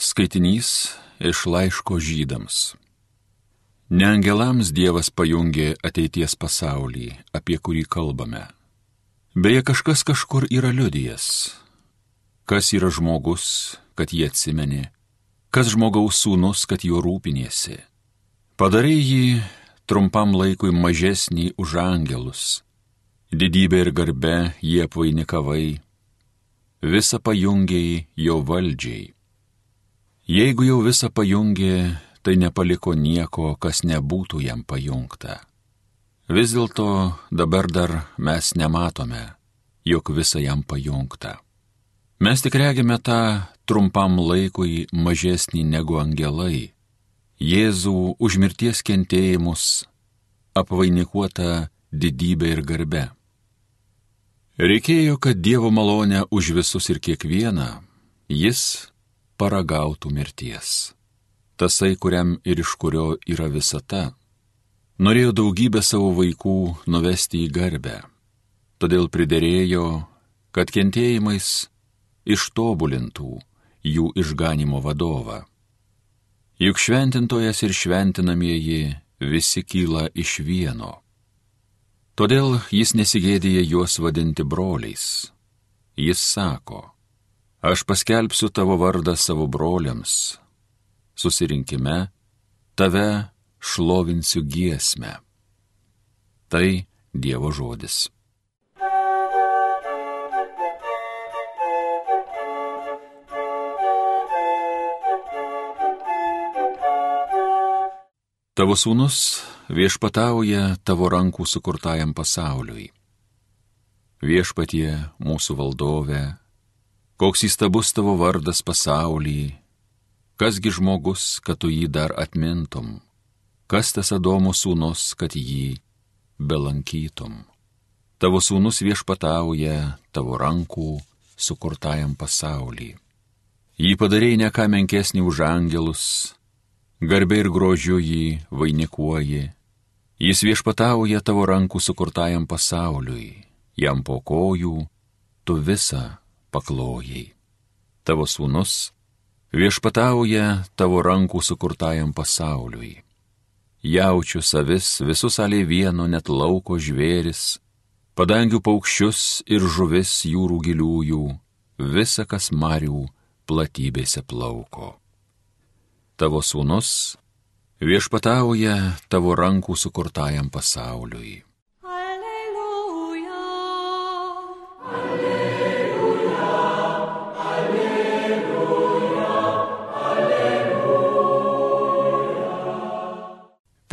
Skaitinys iš laiško žydams. Ne angelams Dievas pajungė ateities pasaulį, apie kurį kalbame. Beje, kažkas kažkur yra liudijas. Kas yra žmogus, kad jį atsimenė, kas žmogaus sūnus, kad juo rūpinėsi. Padarai jį trumpam laikui mažesnį už angelus. Didybė ir garbe jie apvainikavai, visą pajungiai jo valdžiai Jeigu jau visą pajungė, tai nepaliko nieko, kas nebūtų jam pajungta. Vis dėlto dabar dar mes nematome, jog visa jam pajungta. Mes tik regime tą trumpam laikui mažesnį negu angelai, Jėzų už mirties kentėjimus, apvainikuota didybė ir garbe. Reikėjo, kad Dievo malonę už visus ir kiekvieną jis paragautų mirties. Tasai, kuriam ir iš kurio yra visata, norėjo daugybę savo vaikų nuvesti į garbę. Todėl priderėjo, kad kentėjimais ištobulintų jų išganimo vadovą. Juk šventintojas ir šventinamieji visi kyla iš vieno. Todėl jis nesigėdėja juos vadinti broliais. Jis sako, Aš paskelbsiu tavo vardą savo broliams. Susirinkime tave šlovinsiu giesmę. Tai Dievo žodis. Tavo sūnus viešpatauja tavo rankų sukurtajam pasauliui. Viešpatie mūsų valdove koks įstabus tavo vardas pasaulyje, kasgi žmogus, kad tu jį dar atmintum, kas tas Adomo sūnus, kad jį belankytum. Tavo sūnus viešpatauja tavo rankų sukurtajam pasaulyje. Jį padarėjai ne ką menkesnį už angelus, garbė ir grožiu jį vainikuoji. Jis viešpatauja tavo rankų sukurtajam pasauliui, jam po kojų tu visą paklojai. Tavo sūnus viešpatauja tavo rankų sukurtajam pasauliui. Jaučiu savis, visus alė vieno net lauko žvėris, padangių paukščius ir žuvis jūrų giliųjų, visa kas marių platybėse plauko. Tavo sūnus viešpatauja tavo rankų sukurtajam pasauliui.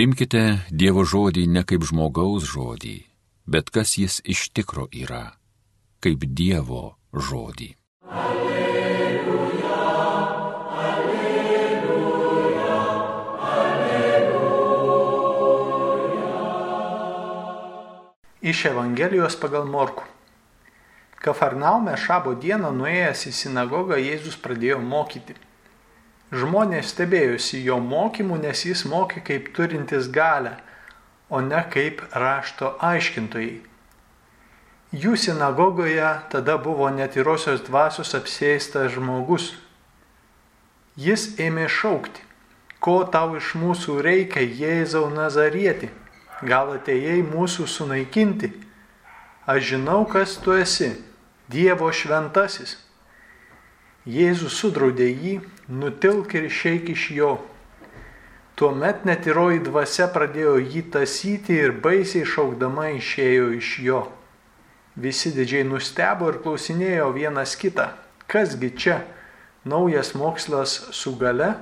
Primkite Dievo žodį ne kaip žmogaus žodį, bet kas jis iš tikro yra, kaip Dievo žodį. Alleluja, alleluja, alleluja. Iš Evangelijos pagal Morku. Kafarnaume šabo dieną nuėjęs į sinagogą Jėzus pradėjo mokyti. Žmonės stebėjosi jo mokymu, nes jis mokė kaip turintis galę, o ne kaip rašto aiškintojai. Jų sinagogoje tada buvo netyrosios dvasios apsėstas žmogus. Jis ėmė šaukti, ko tau iš mūsų reikia, Jėzau Nazarieti, gal atėjai mūsų sunaikinti. Aš žinau, kas tu esi, Dievo šventasis. Jėzus sudraudė jį, nutilk ir išeik iš jo. Tuomet netiroji dvasia pradėjo jį tasyti ir baisiai šaukdama išėjo iš jo. Visi didžiai nustebo ir klausinėjo vienas kitą, kasgi čia, naujas mokslas su gale,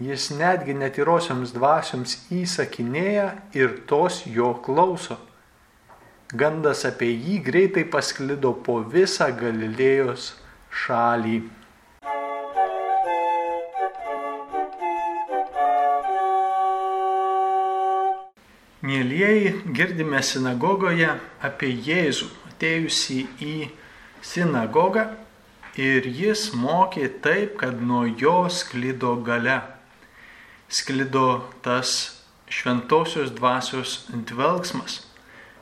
jis netgi netirosioms dvasioms įsakinėja ir tos jo klauso. Gandas apie jį greitai pasklido po visą Galilėjos šalį. Mėlyjeji, girdime sinagogoje apie Jėzų atėjusi į sinagogą ir jis mokė taip, kad nuo jo sklido gale. Sklido tas šventosios dvasios dvelgsmas,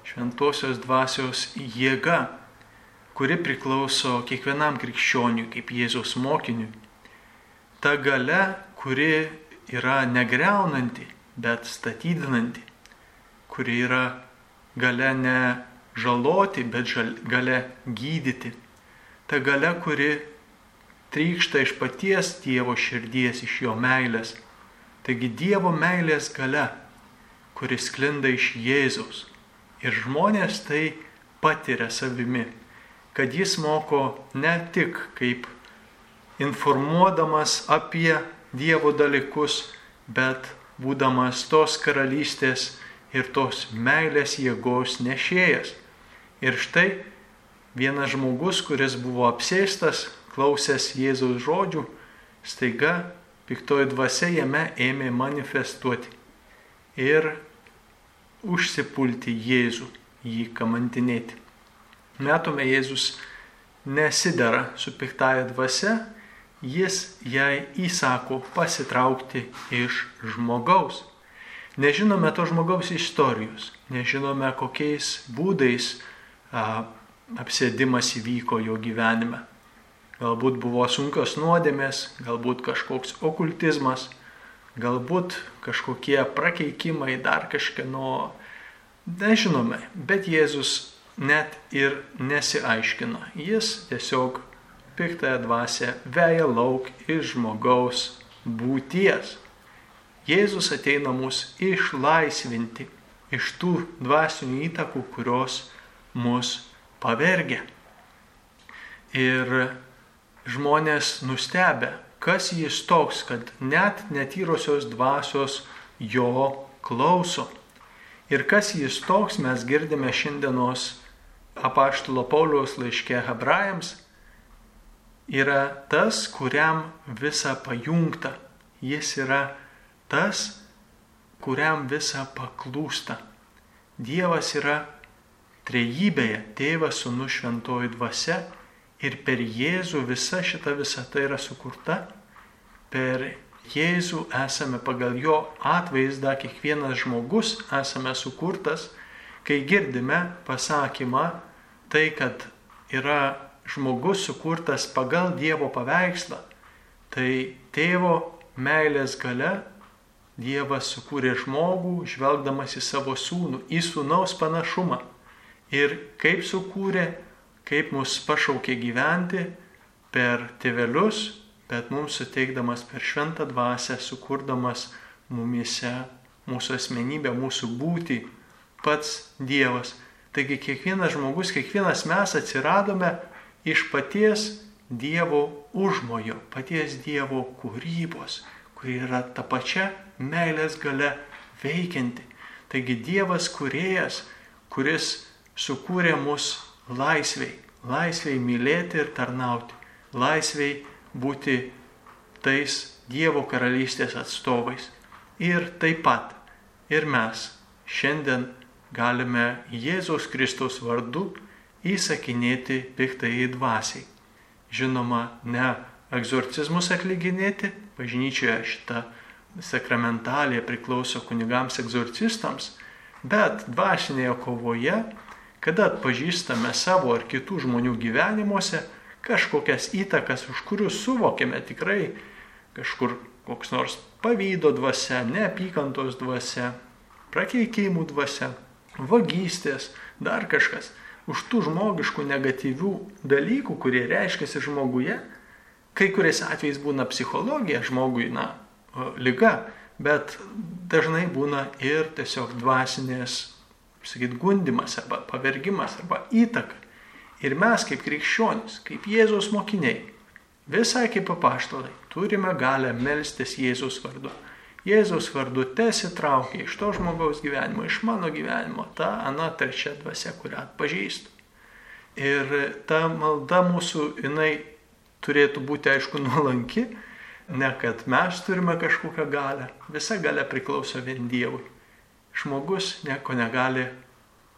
šventosios dvasios jėga, kuri priklauso kiekvienam krikščioniui kaip Jėzaus mokiniui. ta gale, kuri yra negreunanti, bet statydinanti, kuri yra gale ne žaloti, bet žal, gale gydyti. Ta gale, kuri trykšta iš paties Dievo širdies, iš jo meilės. Taigi Dievo meilės gale, kuris klinda iš Jėzaus. Ir žmonės tai patiria savimi, kad jis moko ne tik kaip informuodamas apie Dievo dalykus, bet būdamas tos karalystės ir tos meilės jėgos nešėjas. Ir štai vienas žmogus, kuris buvo apsėstas, klausęs Jėzaus žodžių, staiga piktoji dvasia jame ėmė manifestuoti ir užsipulti Jėzų, jį kamantinėti. Metome Jėzus nesidara su piktaja dvasia, jis jai įsako pasitraukti iš žmogaus. Nežinome to žmogaus istorijos, nežinome kokiais būdais a, apsėdimas įvyko jo gyvenime. Galbūt buvo sunkios nuodėmės, galbūt kažkoks okultizmas, galbūt kažkokie prakeikimai, dar kažkieno, nežinome, bet Jėzus net ir nesiaiškino. Jis tiesiog piktąją dvasę veja lauk iš žmogaus būties. Jėzus ateina mus išlaisvinti iš tų dvasinių įtakų, kurios mus pavergia. Ir žmonės nustebę, kas jis toks, kad net netyrosios dvasios jo klauso. Ir kas jis toks, mes girdime šiandienos apaštalo Pauliaus laiške hebrajams, yra tas, kuriam visa pajungta. Jis yra tas, kuriam visa paklūsta. Dievas yra trejybėje tėvas, sūnus, šventoji dvasia ir per Jėzų visa šita visata yra sukurta. Per Jėzų esame pagal jo atvaizdą, kiekvienas žmogus esame sukurtas, kai girdime pasakymą, tai kad yra žmogus sukurtas pagal Dievo paveikslą, tai tėvo meilės gale Dievas sukūrė žmogų, žvelgdamas į savo sūnų, į sūnaus panašumą ir kaip sukūrė, kaip mus pašaukė gyventi per tėvelius, bet mums suteikdamas per šventą dvasę, sukurdamas mumise mūsų asmenybę, mūsų būti, pats Dievas. Taigi kiekvienas žmogus, kiekvienas mes atsiradome iš paties Dievo užmojo, paties Dievo kūrybos, kuri yra ta pačia meilės gale veikianti. Taigi Dievas kuriejas, kuris sukūrė mus laisviai, laisviai mylėti ir tarnauti, laisviai būti tais Dievo karalystės atstovais. Ir taip pat ir mes šiandien galime Jėzaus Kristaus vardu įsakinėti piktai dvasiai. Žinoma, ne egzorcizmus atlyginėti, bažnyčioje šita sakramentalė priklauso kunigams egzorcistams, bet dvasinėje kovoje kada atpažįstame savo ar kitų žmonių gyvenimuose kažkokias įtakas, už kurių suvokėme tikrai kažkur koks nors pavydo dvasia, neapykantos dvasia, prakeikimų dvasia, vagystės, dar kažkas. Už tų žmogiškų negatyvių dalykų, kurie reiškiasi žmoguje, kai kuriais atvejais būna psichologija, žmogui, na, lyga, bet dažnai būna ir tiesiog dvasinės sakyt, gundimas arba pavergimas arba įtaka. Ir mes kaip krikščionys, kaip Jėzaus mokiniai, visai kaip apaštalai, turime galę melstis Jėzaus vardu. Jėzaus vardu tesitraukia iš to žmogaus gyvenimo, iš mano gyvenimo, ta ana trečia dvasia, kurią atpažįstu. Ir ta malda mūsų, jinai turėtų būti aišku nuolanki, ne kad mes turime kažkokią galę, visa gale priklauso vien Dievui žmogus nieko negali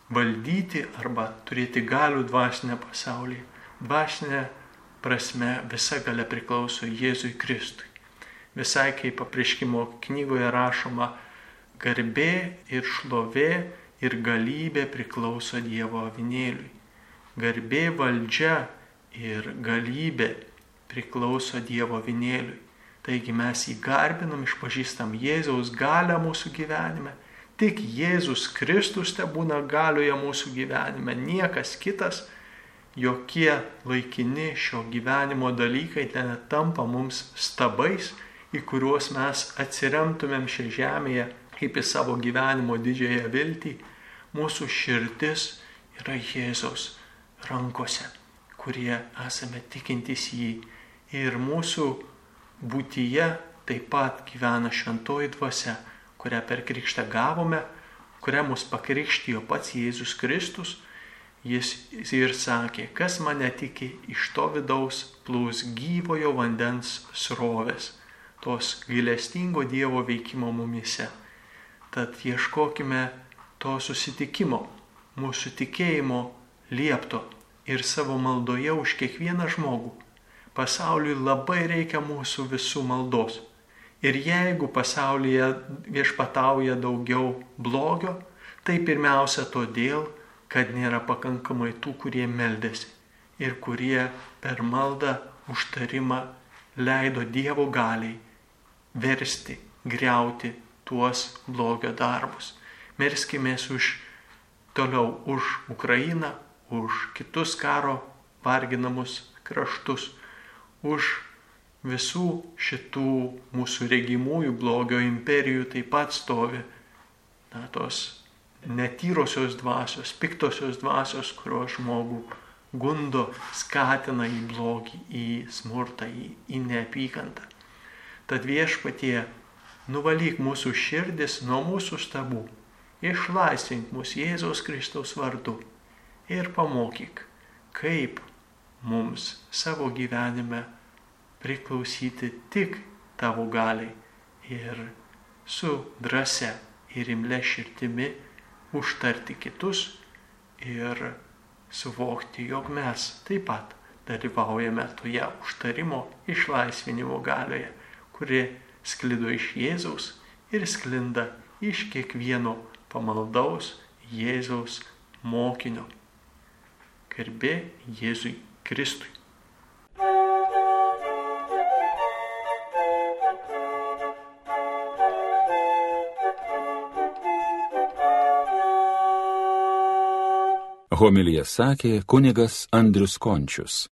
valdyti arba turėti galių dvasinę pasaulį. Dvasinė prasme visa gale priklauso Jėzui Kristui. Visai kaip apriškimo knygoje rašoma, garbė ir šlovė ir galybė priklauso Dievo avinėliui. Garbė valdžia ir galybė priklauso Dievo avinėliui. Taigi mes jį garbinam, išpažįstam Jėzaus galę mūsų gyvenime. Tik Jėzus Kristus te būna galioje mūsų gyvenime, niekas kitas, jokie laikini šio gyvenimo dalykai ten tampa mums stabais, į kuriuos mes atsiremtumėm šią žemėje kaip į savo gyvenimo didžiąją viltį. Mūsų širdis yra Jėzaus rankose, kurie esame tikintys jį. Ir mūsų būtyje taip pat gyvena šventoji dvasia, kurią per krikštą gavome, kurią mus pakrikštijo pats Jėzus Kristus. Jis ir sakė, kas mane tiki, iš to vidaus plūs gyvojo vandens srovės, tos gailestingo Dievo veikimo mumise. Tad ieškokime to susitikimo, mūsų tikėjimo liepto ir savo maldoje už kiekvieną žmogų pasauliui labai reikia mūsų visų maldos. Ir jeigu pasaulyje viešpatauja daugiau blogio, tai pirmiausia todėl, kad nėra pakankamai tų, kurie meldėsi ir kurie per maldą užtarimą leido Dievo galiai versti, greuti tuos blogio darbus. Merskime už toliau už Ukrainą, už kitus karo varginamus kraštus už visų šitų mūsų regimųjų blogio imperijų taip pat stovi na, tos netyrosios dvasios, piktosios dvasios, kurios žmogų gundo, skatina į blogį, į smurtą, į, į neapykantą. Tad viešpatie, nuvalyk mūsų širdis nuo mūsų stabų, išlaisvink mus Jėzaus Kristaus vardu ir pamokyk, kaip mums savo gyvenime priklausyti tik tavo galiai ir su drąsia ir imle širdimi užtarti kitus ir suvokti, jog mes taip pat dalyvaujame toje užtarimo išlaisvinimo galioje, kuri sklido iš Jėzaus ir sklinda iš kiekvieno pamaldaus Jėzaus mokinio. Garbė Jėzui Kristui. Homilija sakė kunigas Andrius Končius.